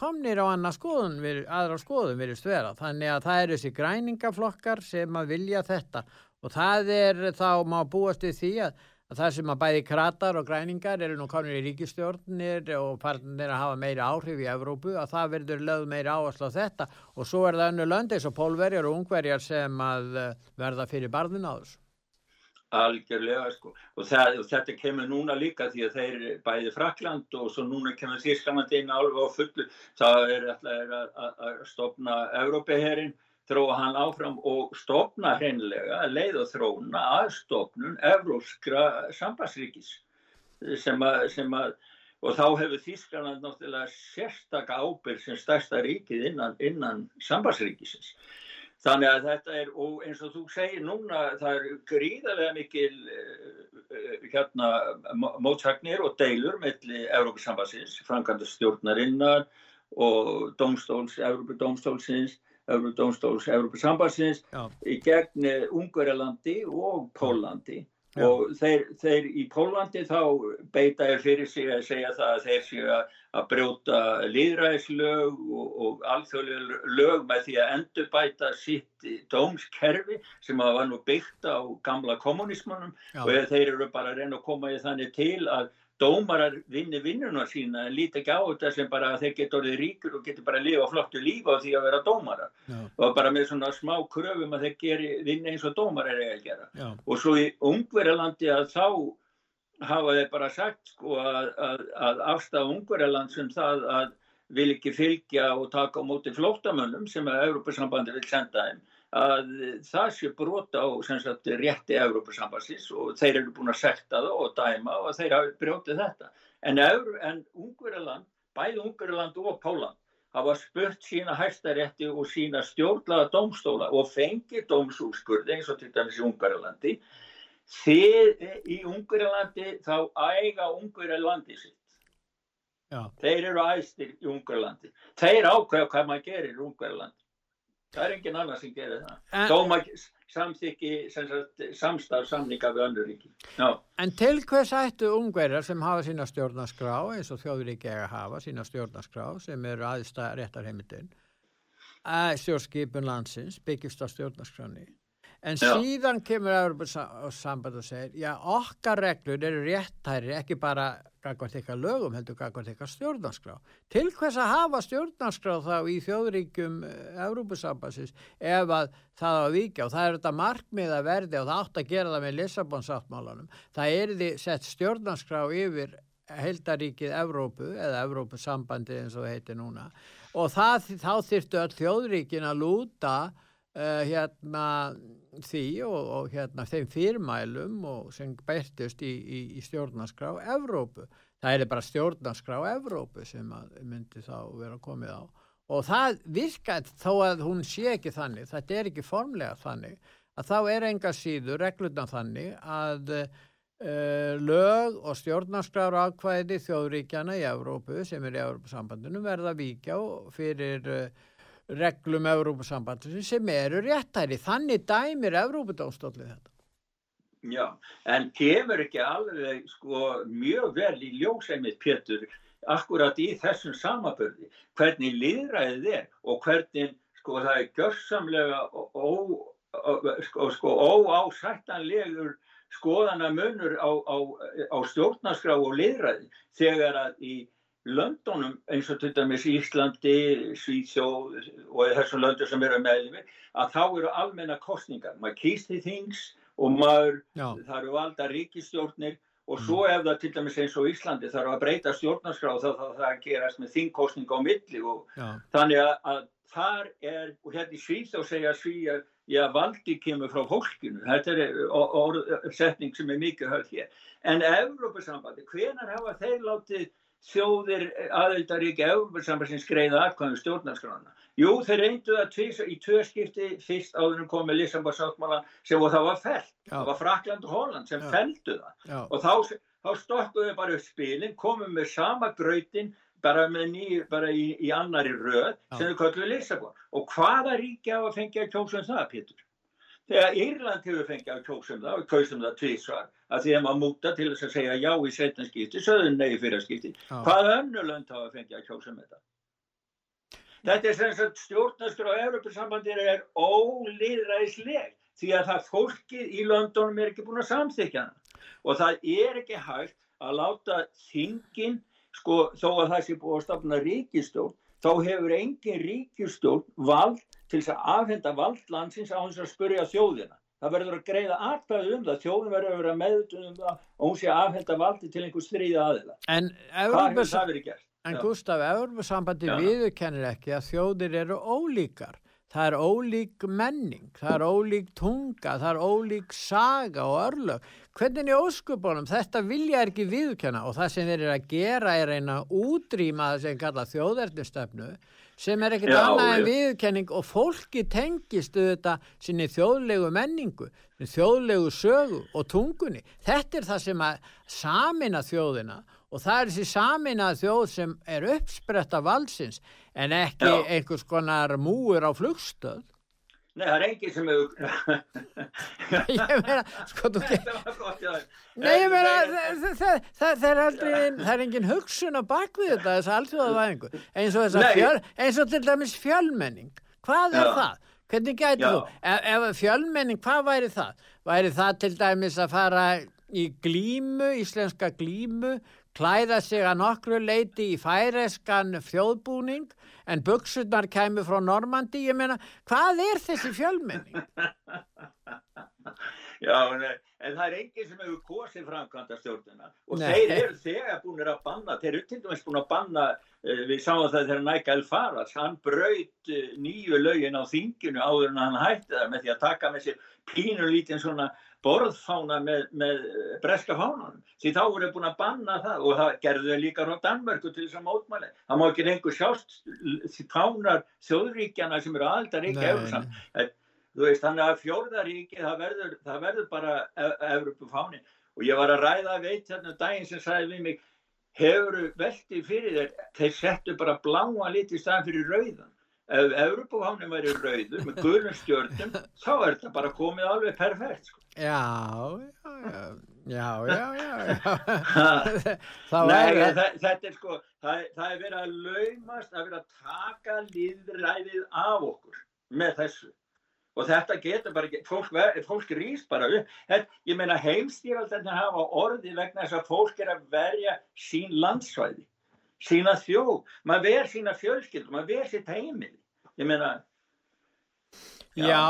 komnir á skoðun, aðra skoðun virðist vera. Þannig að það eru þessi græningaflokkar sem að vilja þetta og það er þá má búast við því að, að það sem að bæði kratar og græningar eru nú komnir í ríkistjórnir og farnir að hafa meiri áhrif í Evrópu að það verður lögð meiri áherslu á þetta og svo er það önnu lönd eins og pólverjar og ungverjar sem að eh, verða fyrir barðin á þessu.
Algjörlega sko. Og, það, og þetta kemur núna líka því að þeir bæði Frakland og svo núna kemur Þýrskamandi inn alveg á fullu. Það er að stopna Európaherin, þróa hann áfram og stopna hreinlega leið og þróna að stopnun Evróskra sambandsríkis sem að, sem að og þá hefur Þýskaland náttúrulega sérstakka ábyrg sem stærsta ríkið innan, innan sambandsríkisins Þannig að þetta er, og eins og þú segir núna, það er gríðarlega mikil uh, hérna, mótsagnir og deilur melli Európa-sambassins, Frankanda stjórnarinnar og Dómstóls, Európa-Dómstólsins, Európa-Dómstóls, Európa-sambassins í gegn Ungverjalandi og Pólandi. Já. og þeir, þeir í Pólandi þá beita er fyrir sig að segja það að þeir séu að, að brjóta líðræðislög og, og alþjóðlega lög með því að endurbæta sitt dómskerfi sem var nú byggt á gamla kommunismannum og þeir eru bara að reyna að koma í þannig til að dómarar vinni vinnuna sína en líti ekki á þetta sem bara að þeir geta orðið ríkur og geta bara að lifa flottu lífa á því að vera dómarar Já. og bara með svona smá kröfum að þeir geri, vinni eins og dómarar er að gera Já. og svo í Ungverjalandi að þá hafa þeir bara sagt sko að, að, að afstaf Ungverjaland sem það að vil ekki fylgja og taka á móti flótamönnum sem að Európa-sambandi vil senda þeim að það sé brota á sagt, rétti Európa-sambansins og þeir eru búin að sekta það og dæma og þeir hafi brjótið þetta. En, en Ungverðarland, bæði Ungverðarland og Páland hafa spurt sína hæstarétti og sína stjórnlaða domstóla og fengið domsúrskurði eins og til dæmis í Ungverðarlandi. Þið í Ungverðarlandi þá æga Ungverðarlandi sitt. Já. Þeir eru æstir í Ungverðarlandi. Þeir ákveða hvað maður gerir í Ungverðarlandi. Það er engin annar sem gerir það. En, Dóma samþykki samstaf samninga við öndur ríki. Já.
En til hvers ættu ungverðar sem hafa sína stjórnarskrá eins og þjóðuríki eiga að hafa sína stjórnarskrá sem eru aðstæða réttarheimildin að stjórnskipun landsins byggjast á stjórnarskráni En já. síðan kemur Európa-samband og segir, já okkar reglur eru réttæri ekki bara gagvart eitthvað lögum heldur gagvart eitthvað stjórnarskrá. Til hvers að hafa stjórnarskrá þá í þjóðríkjum Európa-sambandsins eh, ef að það á vika og það er þetta markmið að verði og það átt að gera það með Lissabon-sáttmálanum. Það er því sett stjórnarskrá yfir heldaríkið Európu eða Európa-sambandi eins og það heitir núna og það, þá þyrftu all þjóðríkin að lúta uh, hérna því og, og hérna þeim fyrirmælum og sem bærtust í, í, í stjórnarskrá Evrópu. Það er bara stjórnarskrá Evrópu sem myndi þá vera komið á og það virkað þó að hún sé ekki þannig, þetta er ekki formlega þannig, að þá er enga síður regluna þannig að uh, lög og stjórnarskráru ákvæði þjóðríkjana í Evrópu sem er í Evrópusambandinu verða vikjá fyrir uh, reglum Európa-sambandin sem eru réttæri. Þannig dæmir Európa-dómstólið þetta.
Já, en kemur ekki alveg sko mjög vel í ljósæmið Pétur akkurat í þessum samabörði hvernig liðræðið er og hvernig sko það er görsamlega sko, sko óásættanlegur skoðana munur á, á, á stjórnarskrá og liðræði þegar að í löndunum eins og til dæmis Íslandi, Svíþjóð og þessum löndur sem eru meðlumi að þá eru almenna kostningar maður kýst í þings og maður Já. það eru valda ríkistjórnir og svo mm. ef það til dæmis eins og Íslandi þarf að breyta stjórnarskrá þá þarf það að gerast með þingkostning á milli og Já. þannig að, að þar er, og hérna í Svíþjóð segja Svíja, já valdi kemur frá fólkinu, þetta er orðsetning sem er mikið höfð hér en Evrópussambandi, hvenar hafa þeir látið þjóðir aðeldarík Európa-sambansins greiða aðkvæðum stjórnarskrána. Jú, þeir reyndu það tvís, í tvö skipti fyrst áður en komið Lissabon-sáttmála sem það var fælt. Það var Frakland og Holland sem fældu það. Já. Og þá, þá stokkuðu bara upp spilin, komum með sama gröytin bara, ný, bara í, í annari röð Já. sem þau kalluðu Lissabon. Og hvaða ríki á að fengja kjósum það, Pétur? Þegar Írland hefur fengið að kjósum það og kjósum það tvísvar að því að maður múta til þess að segja já í setjanskipti, söður nei fyrir skipti. Hvað önnulönd hafa fengið að kjósum þetta? Þetta er sem sagt stjórnastur á Európa-sambandir er ólýðræðisleg því að það fólkið í löndunum er ekki búin að samþykja hana og það er ekki hægt að láta þingin, sko þó að það sé búin að stafna ríkistjórn, þá hefur engin ríkistjórn vald til þess að afhenda vald landsins á þess að spurja þjóðina. það verður að greiða atkvæðu um það, þjóðin verður að vera meðutum um það og hún sé að afhenda valdi til einhver stríða aðila.
En, Gustaf, Európa-sambandi viðurkennir ekki að þjóðir eru ólíkar. Það er ólík menning, það er ólík tunga, það er ólík saga og örlög. Hvernig er óskupunum? Þetta vilja ekki viðkenna og það sem þeir eru að gera er eina útrýma það sem kalla þjóðernistöfnu sem er ekkert annað en viðkenning og fólki tengist auðvitað sinni þjóðlegu menningu, þjóðlegu sögu og tungunni. Þetta er það sem að samina þjóðina og það er þessi samina þjóð sem er uppspretta valsins en ekki Já. einhvers konar múur á flugstöð.
Nei, það er enginn sem hefur... <laughs>
ég meina, sko, þú ekki... Nei, ég meina, það er aldrei, það er enginn hugsun á bakvið þetta, þess að alltaf það væðingu. Eins og þess að fjöl, eins og til dæmis fjölmenning. Hvað er Já. það? Hvernig gæti þú? Ef, ef fjölmenning, hvað væri það? Væri það til dæmis að fara í glímu, íslenska glímu, klæða sig að nokkru leiti í færeskan þjóðbúning en buksunar kemur frá Normandi, ég meina, hvað er þessi fjölmenning? <laughs>
Já, nei, en það er enginn sem hefur kosið framkvæmda stjórnuna og nei. þeir eru þegar búin að banna, þeir eru til dæmis búin að banna, uh, við sáum það þegar Nækæl Faras, hann braut uh, nýju lögin á þinginu áður en hann hætti það með því að taka með sér pínulítinn svona borðfána með, með eh, breska fánanum. Því þá voru búin að banna það og það gerðu þau líka á Danmörku til þess að mótmæli það má ekki reyngu sjást fánar þjóðríkjana sem eru aldar ekki veist þannig að fjórðaríki það verður, það verður bara Evropu e, fáni og ég var að ræða veit hérna um daginn sem sagði við mig hefur veldið fyrir þeir þeir settu bara bláa lit í staðan fyrir rauðan ef Evropáhánin væri rauður með gulum stjórnum þá er þetta bara komið alveg perfekt sko.
Já, já, já, já, já,
já. Nei, er... þetta er sko, það, það er verið að laumast, það er verið að taka líðræðið af okkur með þessu. Og þetta getur bara ekki, fólk, fólk rýst bara upp, ég meina heimstýraldarnir hafa orði vegna þess að fólk er að verja sín landsvæði, sína þjóð, maður ver sína fjölskyld, maður ver sitt heimil ég meina
Já, já.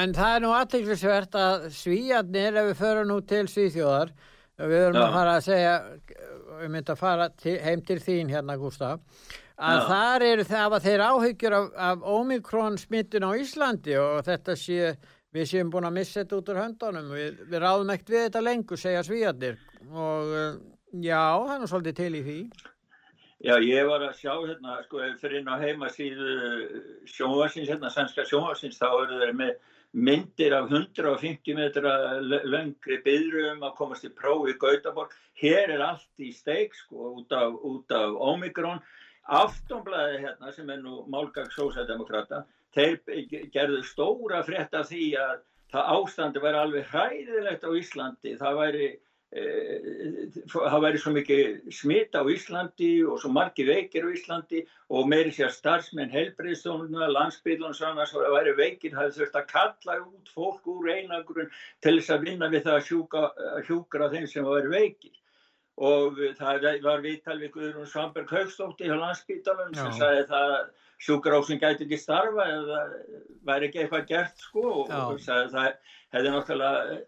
en það er nú aðtæklusvert að svíjarnir ef við förum nú til Svíþjóðar við verðum að fara að segja við myndum að fara til, heim til þín hérna Gustaf að já. þar eru það að þeir áhyggjur af, af Omikron smittun á Íslandi og þetta sé við séum búin að missa þetta út úr höndunum. Við, við ráðum ekkert við þetta lengur segja svíjarnir og já, það er nú svolítið til í því
Já, ég var að sjá hérna, sko, fyrir inn á heimasíðu sjónvarsins, hérna, sannska sjónvarsins, þá eru þeir með myndir af 150 metra löngri byðrum að komast í prófi í Gautaborg. Hér er allt í steik, sko, út af, út af Omikron. Aftonblæði hérna, sem er nú málgag sósældemokrata, þeir gerðu stóra frétt af því að það ástandi væri alveg hræðilegt á Íslandi. Það væri það væri svo mikið smitt á Íslandi og svo margi veikir á Íslandi og meiri sér starfsmenn helbreyðstónuna, landsbyrjun og svona svo væri veikir, það þurft að kalla út fólk úr einangrun til þess að vinna við það að hjúka, hjúkra þeim sem væri veikir. Og það var viðtal við Guðrún Svanberg Haugstótti á landsbyrjunum sem sagði það sjúkarásin gæti ekki starfa eða væri ekki eitthvað gert sko og, og sagði það hefði náttúrulega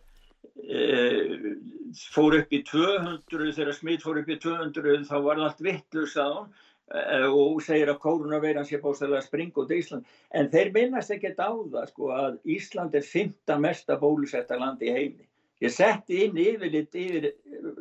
fór upp í 200 þegar smitt fór upp í 200 þá var allt vittlust að hún. E, og segir að kórunaveiran sé bóstæðilega að springa út í Ísland. En þeir minnast ekkert á það sko að Ísland er 15 mesta bólusetta land í heimi. Ég setti inn yfirlitt yfir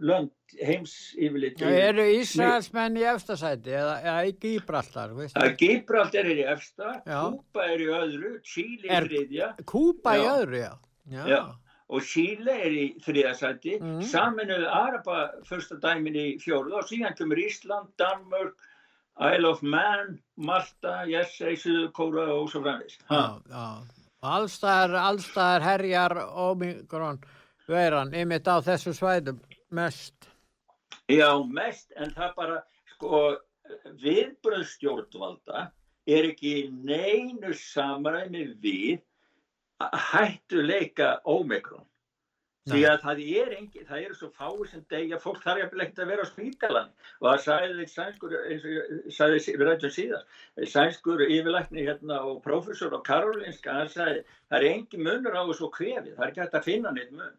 lönd heims yfirlitt
Já, eru Ísraelsmenn í efstasæti eða, eða í Gíbraltar
Gíbraltar er í efsta Kúpa er í öðru Chile er þriðja.
Kúpa í öðru, já.
Já, já og Síle er í þriðasæti. Mm. saminuðu Araba fyrsta dæmin í fjóruð og síðan kemur Ísland, Danmörk Isle of Man, Malta Jessei, Suðukóra og svo framins
Allstæðar allstæðar herjar Omikron veran ymitt á þessu svæðum mest.
Já, mest, en það bara sko, viðbröðstjórnvalda er ekki neinu samræmi við hættuleika ómikrón því að það er engi, það eru svo fáið sem degja, fólk þarf jafnvel ekkert að vera á spítalan og það sagði sænskur, eins og sagði við rættum síðan, sænskur yfirleikni hérna og profesor á Karolinska, hann sagði það er engi munur á þessu kvefi, það er ekki hægt að finna neitt mun.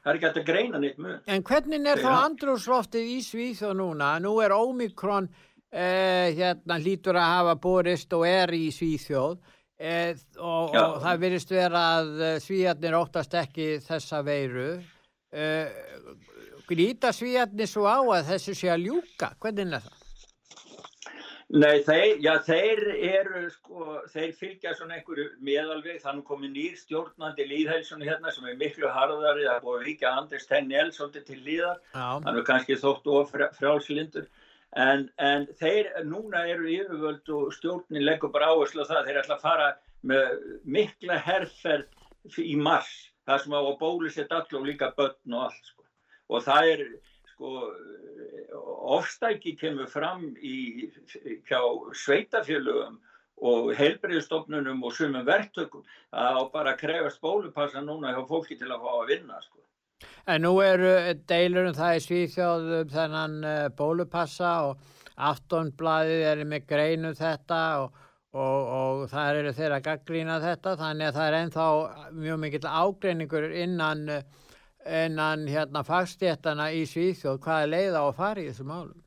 Það er ekki hægt að greina neitt mun.
En hvernig er þá andrúsloftið í Svíþjóð núna? Nú er Omikron eh, hérna hlítur að hafa borist og er í Svíþjóð E, og, og það virðist vera að eh, svíjarnir óttast ekki þessa veiru. E, glýta svíjarnir svo á að þessu sé að ljúka? Hvernig er það?
Nei, þeir, já, þeir eru sko, þeir fylgja svona einhverju meðalveg, þannig komið nýr stjórnandi líðhælsunu hérna sem er miklu harðari, það búið ekki að Anders Tennell svolítið til líðar, þannig kannski þóttu of frjálslindur En, en þeir núna eru yfirvöld og stjórnin leggur bara áherslu á það þeir ætla að fara með mikla herrferð í mars það sem á að bólusett all og líka börn og allt sko. og það er sko ofstæki kemur fram í hjá sveitafjölugum og heilbreyðstofnunum og sumum verktökum að bara krefast bólupassa núna hjá fólki til að fá að vinna sko.
En nú eru deilur um það í Svíþjóðum þennan uh, bólupassa og aftonbladið er með greinu þetta og, og, og það eru þeirra gaggrína þetta. Þannig að það er ennþá mjög mikill ágreiningur innan, innan hérna fagstéttana í Svíþjóð. Hvað er leiða á að fara í þessu málum?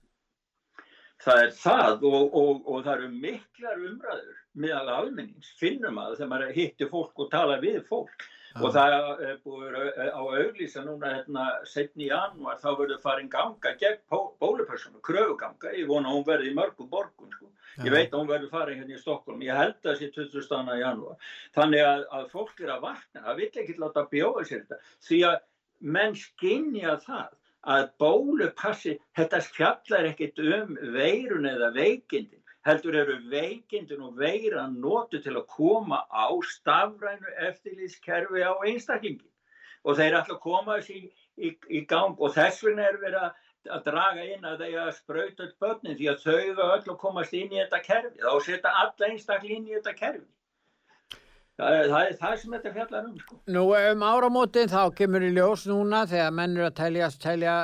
Það er það og, og það eru miklar umræður meðal almennings, finnum að þegar maður hittir fólk og tala við fólk og það er búið á auglýsa núna hérna setni í januar þá verður farin ganga gegn bólupersonu, kröfuganga, ég vona hún verði í mörgum borgun sko. ég veit að hún verður farin hérna í Stokkólum, ég held að það sé 20. stanna í januar þannig að, að fólk er að vakna. Það vill ekki láta bjóða sér þetta. Því að menn skinja það að bólupassi þetta fjallar ekkit um veirun eða veikindin heldur eru veikindin og veiran notu til að koma á stafrænu eftirlýskerfi á einstaklingi og þeir ætla að koma þessi í, í, í gang og þess vegna er verið að, að draga inn að þeir að spröyta upp börnin því að þau eru öll að komast inn í þetta kerfi þá setja alla einstakling inn í þetta kerfi það er það, er það sem þetta fjallar um sko.
Nú um áramótin þá kemur í ljós núna þegar menn eru að telja, telja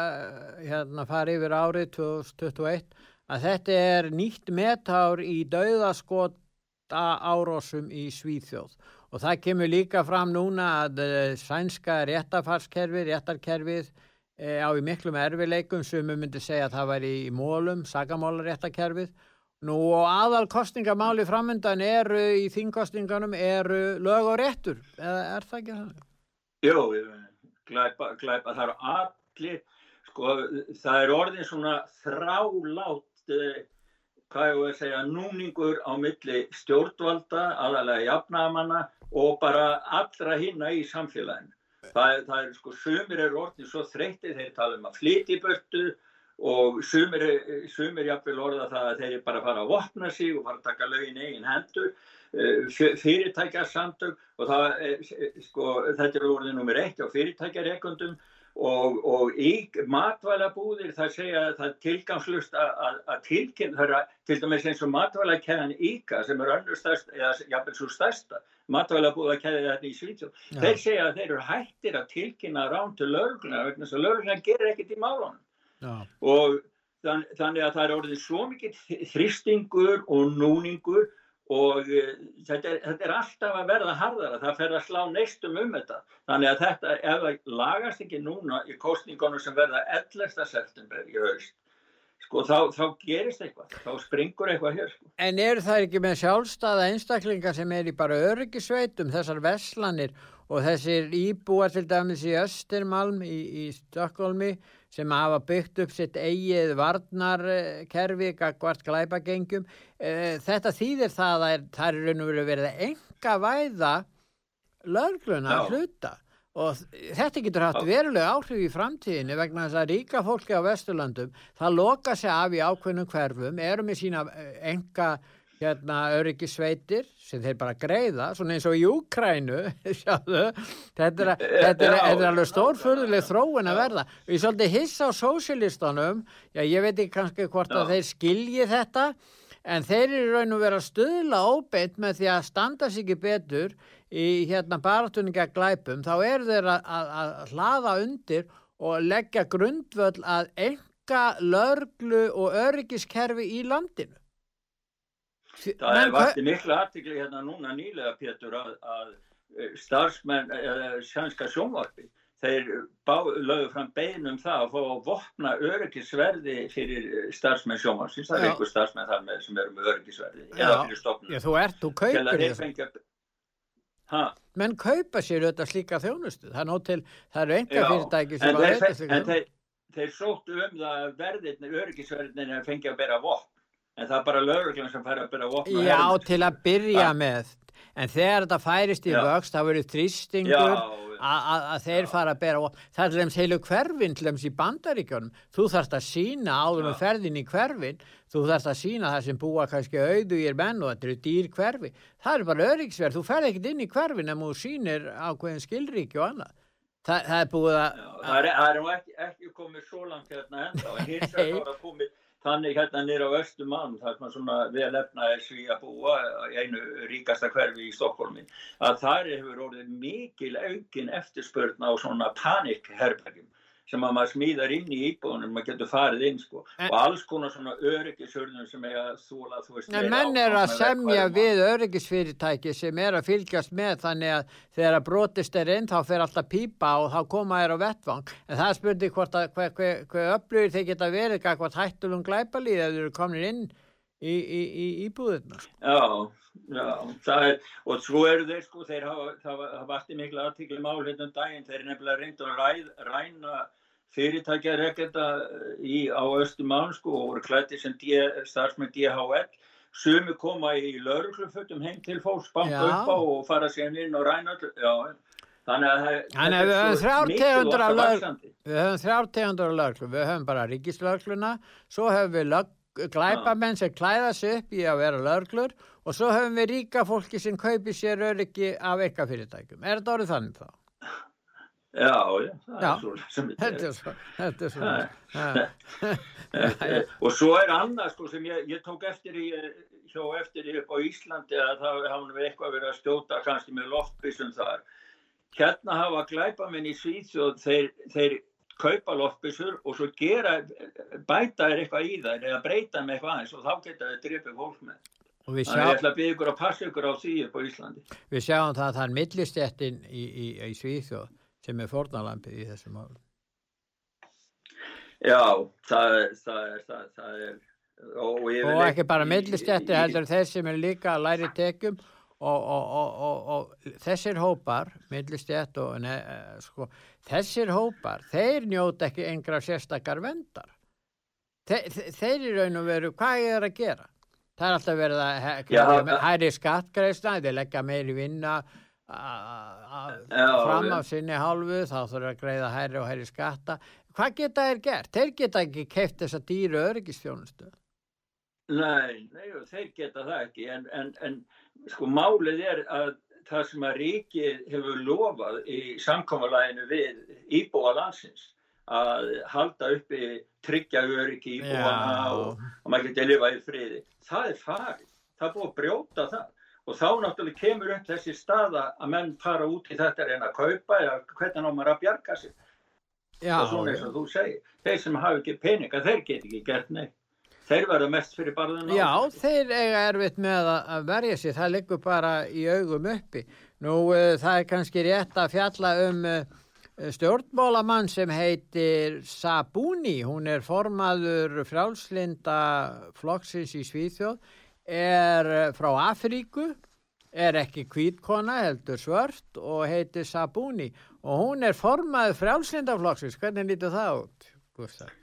hérna fara yfir árið 2021 að þetta er nýtt metár í dauðaskota árósum í Svíþjóð og það kemur líka fram núna að eh, sænska réttafarskerfi, réttarkerfið e, á í miklum erfileikum sem við myndum segja að það væri í mólum, sagamálaréttakerfið. Nú og aðal kostningamáli framöndan eru í þingkostninganum eru lög og réttur, eða er það ekki það?
Jó, glæpa, glæpa, það eru allir, sko, það er orðin svona þrálátt Eh, hvað ég voru að segja, núningur á milli stjórnvalda, aðalega jafnamanna og bara allra hinna í samfélaginu. Það, það er sko, sumir er orðin svo þreytið, þeir tala um að flyti börtu og sumir, sumir jafnvel orða það að þeir bara fara að vopna sig og fara að taka lögin eigin hendur, eh, fyrirtækja samtök og það, sko, þetta er orðin nummer eitt á fyrirtækjarekundum og, og í matvælabúðir það segja að það tilgangslust að tilkynna þeirra til dæmis eins og matvælakeðan Íka sem er önnur stærsta, eða jafnveg svo stærsta matvælabúðakeðið þetta í Svítsjón þeir segja að þeir eru hættir að tilkynna rán til lögurna vegna þess að lögurna gerir ekkert í málunum. Og þann, þannig að það er orðið svo mikið þristingur og núningur og uh, þetta, er, þetta er alltaf að verða harðara, það fer að slá neistum um þetta, þannig að þetta ef það lagast ekki núna í kostningunum sem verða 11. september í haust, sko þá, þá gerist eitthvað, þá springur eitthvað hér sko.
En eru það ekki með sjálfstæða einstaklingar sem er í bara öryggisveitum, þessar veslanir og þessir íbúar til dæmis í Östermalm í, í Stokkólmi sem hafa byggt upp sitt eigið varnarkerfi hvart glæpagengjum eh, þetta þýðir það að það er raun og verið að enga væða lögluna að hluta. Og þetta getur haft verulega áhrif í framtíðinu vegna þess að ríka fólki á Vesturlandum það loka sig af í ákveðnum hverfum eru með sína enga hérna öryggisveitir sem þeir bara greiða, svona eins og í Úkrænu <laughs> sjáðu, þetta er, þetta er, þetta er alveg stórfurðuleg þróin að verða. Ég svolítið hissa á sósilistunum já ég veit ekki kannski hvort já. að þeir skilji þetta en þeir eru raun og vera stöðla óbeitt með því að standa sig ekki betur í hérna baratunninga glæpum, þá eru þeir að, að, að hlaða undir og leggja grundvöld að enga lörglu og öryggiskerfi í landinu.
Það er vartið miklu aðtikli hérna núna nýlega Pétur að, að eh, starfsmenn eða sjanska sjónvarpi þeir lögðu fram beinum það að fá að vopna öryggisverði fyrir starfsmenn sjónvarsins, það er einhver starfsmenn þar með sem eru með öryggisverði eða fyrir stofnum.
Já, þú ert, þú kaupir þess. Menn kaupa sér auðvitað slíka þjónustu, það er nótt til, það eru enga fyrirtæki
að slíka þjónustu. En þeir, þeir sóttu um það að verðin, öryggisverðin er fengið að bera vopn en það er bara lögurklun sem fær að byrja að vopna
Já, herrum. til að byrja ja. með. En þegar þetta færist í vöxt þá verður þrýstingur að þeir fara að byrja vopna það er dæmis heilu hverfin til dæmis í bandaríkjónum þú þarfst að sína áður með ferðin í hverfin. Þú þarfst að sína það sem búa kannski auðu í er menn og þetta eru dýr hverfi. Það er bara öryggsverð, þú ferð ekkert inn í hverfin en þú sínir ákveðin skilríki og annað. Þa, það er búið að...
Já, það er nú ekki, ekki komið svo langt hérna enda, en þannig hérna nýra á Östumann þar sem svona vel efnaði sví að búa í einu ríkasta hverfi í Stokkólmi að þar hefur orðið mikil aukinn eftirspörn á svona panikherbergjum sem að maður smíðar inn í íbúðunum maður getur farið inn sko. En, og alls konar svona öryggisörnum sem er að þóla þú veist
en menn er að semja við öryggisfyrirtæki sem er að fylgjast með þannig að þegar að brotist er inn þá fer alltaf pípa og þá koma þér á vettvang. En það spurning hvort að hvað hver, hver upplýðir þeir geta verið hvað hættulum glæpalíð ef þeir eru komin inn í, í, í íbúðuna
sko. Já Já, er, og svo eru þeir sko, þeir hafa, það vart í miklu aðtíkli mál hérna um daginn, þeir er nefnilega reynd að ræð, ræna fyrirtækjar ekkert í, á Östumán sko og voru klættið sem starfsmenn DHL sumi koma í lauruglufötum heim til fólks, banka upp á og fara sér inn og ræna öll þannig að
það er mikið ofta vaksandi Við höfum þrjártegundur á lauruglu, við höfum bara ríkislaurugluna, svo höfum við lög, glæpamenn sem klæða sig upp í að vera lauruglur og svo höfum við ríka fólki sem kaupi sér öryggi af eitthvað fyrirtækum. Er þetta orðið þannig þá?
Já, já, það já, er svo
þetta er. Svo, þetta er svo.
og svo er annað sko sem ég, ég tók eftir í, hjá eftir í upp á Íslandi að það hafði við eitthvað verið að stjóta kannski með loftbísum þar. Hérna hafa glæpamenn í Svíðsjóð, þeir, þeir kaupa loftbísur og svo gera, bæta er eitthvað í það eða breyta með eitthvað aðeins og þá geta þeir drifið fólk með. Sjá... að ég ætla að byggja ykkur að passa ykkur á því upp á Íslandi.
Við sjáum það að það er millistjættin í, í, í Svíðsjóð sem er fornalampið í þessu mál
Já, það er það er, það, það er
og, og ekki bara millistjætti heldur þeir sem er líka að læri tekjum og, og, og þessir hópar millistjætt og ne, sko, þessir hópar þeir njóta ekki engra sérstakar vendar Þe, þeir í raun og veru hvað er að gera? Það er alltaf verið að hæri skattgreifsna þeir leggja meiri vinna fram af sinni hálfu þá þurfa að greiða hæri og hæri skatta. Hvað geta þeir gert? Þeir geta ekki keift þessa dýru öryggistjónustu
Nei, nei, þeir geta það ekki en, en, en sko málið er að það sem að ríki hefur lofað í samkómalæginu við íbúa landsins að halda uppi tryggja öryggi íbúana og, og maður geti að lifa í friði. Það er farið, það er búið að brjóta það. Og þá náttúrulega kemur upp þessi staða að menn fara út í þetta reyna að kaupa eða hvernig ná maður að bjarga sig Já, og svona eins og þú segir þeir sem hafa ekki peninga, þeir get ekki gert neitt þeir verða mest fyrir barðan
Já, þeir eiga erfitt með að verja sig. Það liggur bara í augum uppi. Nú uh, það er kannski rétt að fjalla um uh, stjórnmálamann sem heitir Sabuni, hún er formaður frálslinda flokksins í Svíþjóð. Er eh, frá Afríku, er ekki kvítkona, heldur svört og heitir Sabuni. Og hún er formaði frjálslindaflokksins. Hvernig lítur það út, Gustaf?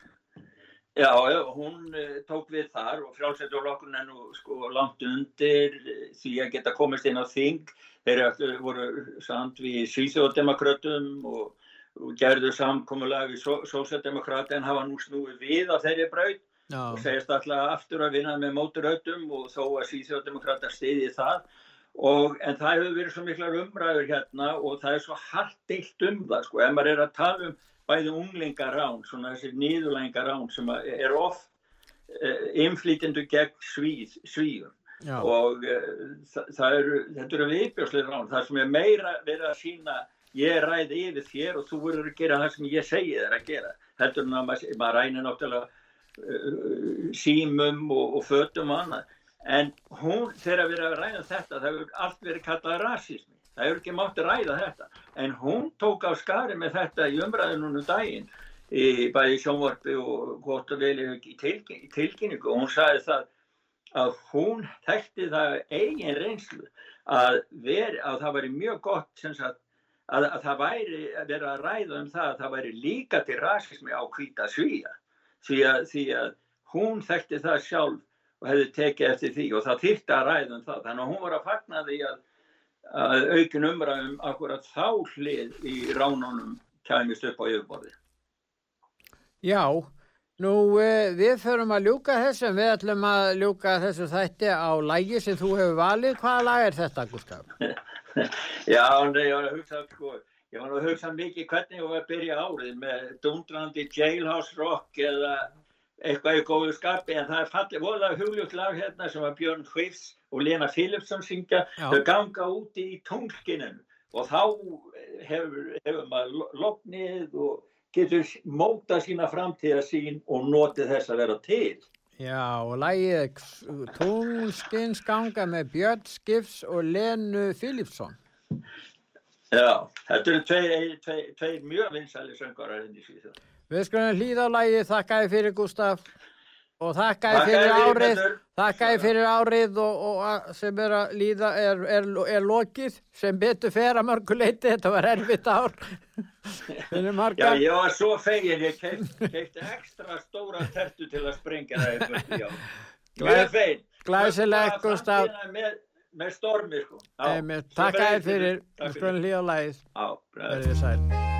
Já, hún uh, tók við þar og frjálslindaflokkurinn er nú sko langt undir því að geta komist inn á þing. Þeir voru samt við Svíþjóðdemokratum og, og gerðu samkomulega við Sósjaldemokrati en hafa nú snúið við á þeirri braut Já. og segist alltaf aftur að vinna með móturautum og þó að síðjóðdemokrata stiði það og, en það hefur verið svo miklar umræður hérna og það er svo hardilt um það sko, ef maður er að tala um bæði unglingarán, svona þessi nýðulengarán sem er oft inflýtindu gegn svíð, svíðum Já. og uh, það eru, þetta eru viðbjóslega rán, það sem er meira verið að sína ég ræði yfir þér og þú verður að gera það sem ég segi þér að gera. Heldur en að maður, maður rænir náttúrulega uh, símum og, og fötum og annað. En hún, þegar við erum að ræða þetta það hefur allt verið kallað rasismi það hefur ekki mátt að ræða þetta. En hún tók á skari með þetta í umræðunum daginn í bæði sjónvarpi og gott og vel í tilkynningu. Og hún sagði það að hún þekkti það eigin reynslu að, veri, að það væri mjög gott sagt, að, að það væri að vera að ræða um það að það væri líka til rasismi á hvita svíja því að, því að hún þekkti það sjálf og hefði tekið eftir því og það þýtti að ræða um það. Þannig að hún var að fagna því að, að aukin umræðum akkurat þá hlið í ránunum kæmist upp á yfirborði.
Já, nú eh, við förum að ljúka þessum, við ætlum að ljúka þessu þætti á lægi sem þú hefur valið. Hvaða lag er þetta, Gustaf? <laughs>
Já, nei, ég var að hugsa, sko, ég var að hugsa mikið hvernig ég var að byrja árið með dundrandi jailhouse rock eða eitthvað í góðu skapi en það er fallið volað hugljútt lag hérna sem að Björn Hvifs og Lena Philipsson syngja. Þau ganga úti í tunglkinum og þá hefur, hefur maður loknið og getur móta sína framtíða sín og notið þess að vera til.
Já og lagið Tunglskins ganga með Björn Skifs og Lenu Philipsson.
Já, þetta eru tveir, tveir, tveir mjög vinsæli söngarar henni síðan
Við skulum hlýða á lægi, þakka ég fyrir Gustaf og þakka ég fyrir árið, þakka ég fyrir árið og, og sem er að líða er, er, er lokið sem betur fer að mörguleiti, þetta var erfitt ár. <laughs>
Já, ég var svo fegin, ég keitt ekstra stóra tertu til að springa það eitthvað, já. Mjög fegin.
Glæsilegt Gustaf.
Með, með stormi, sko.
Takk að þið fyrir, við skulum hlýða á lægið.
Já, bræðið.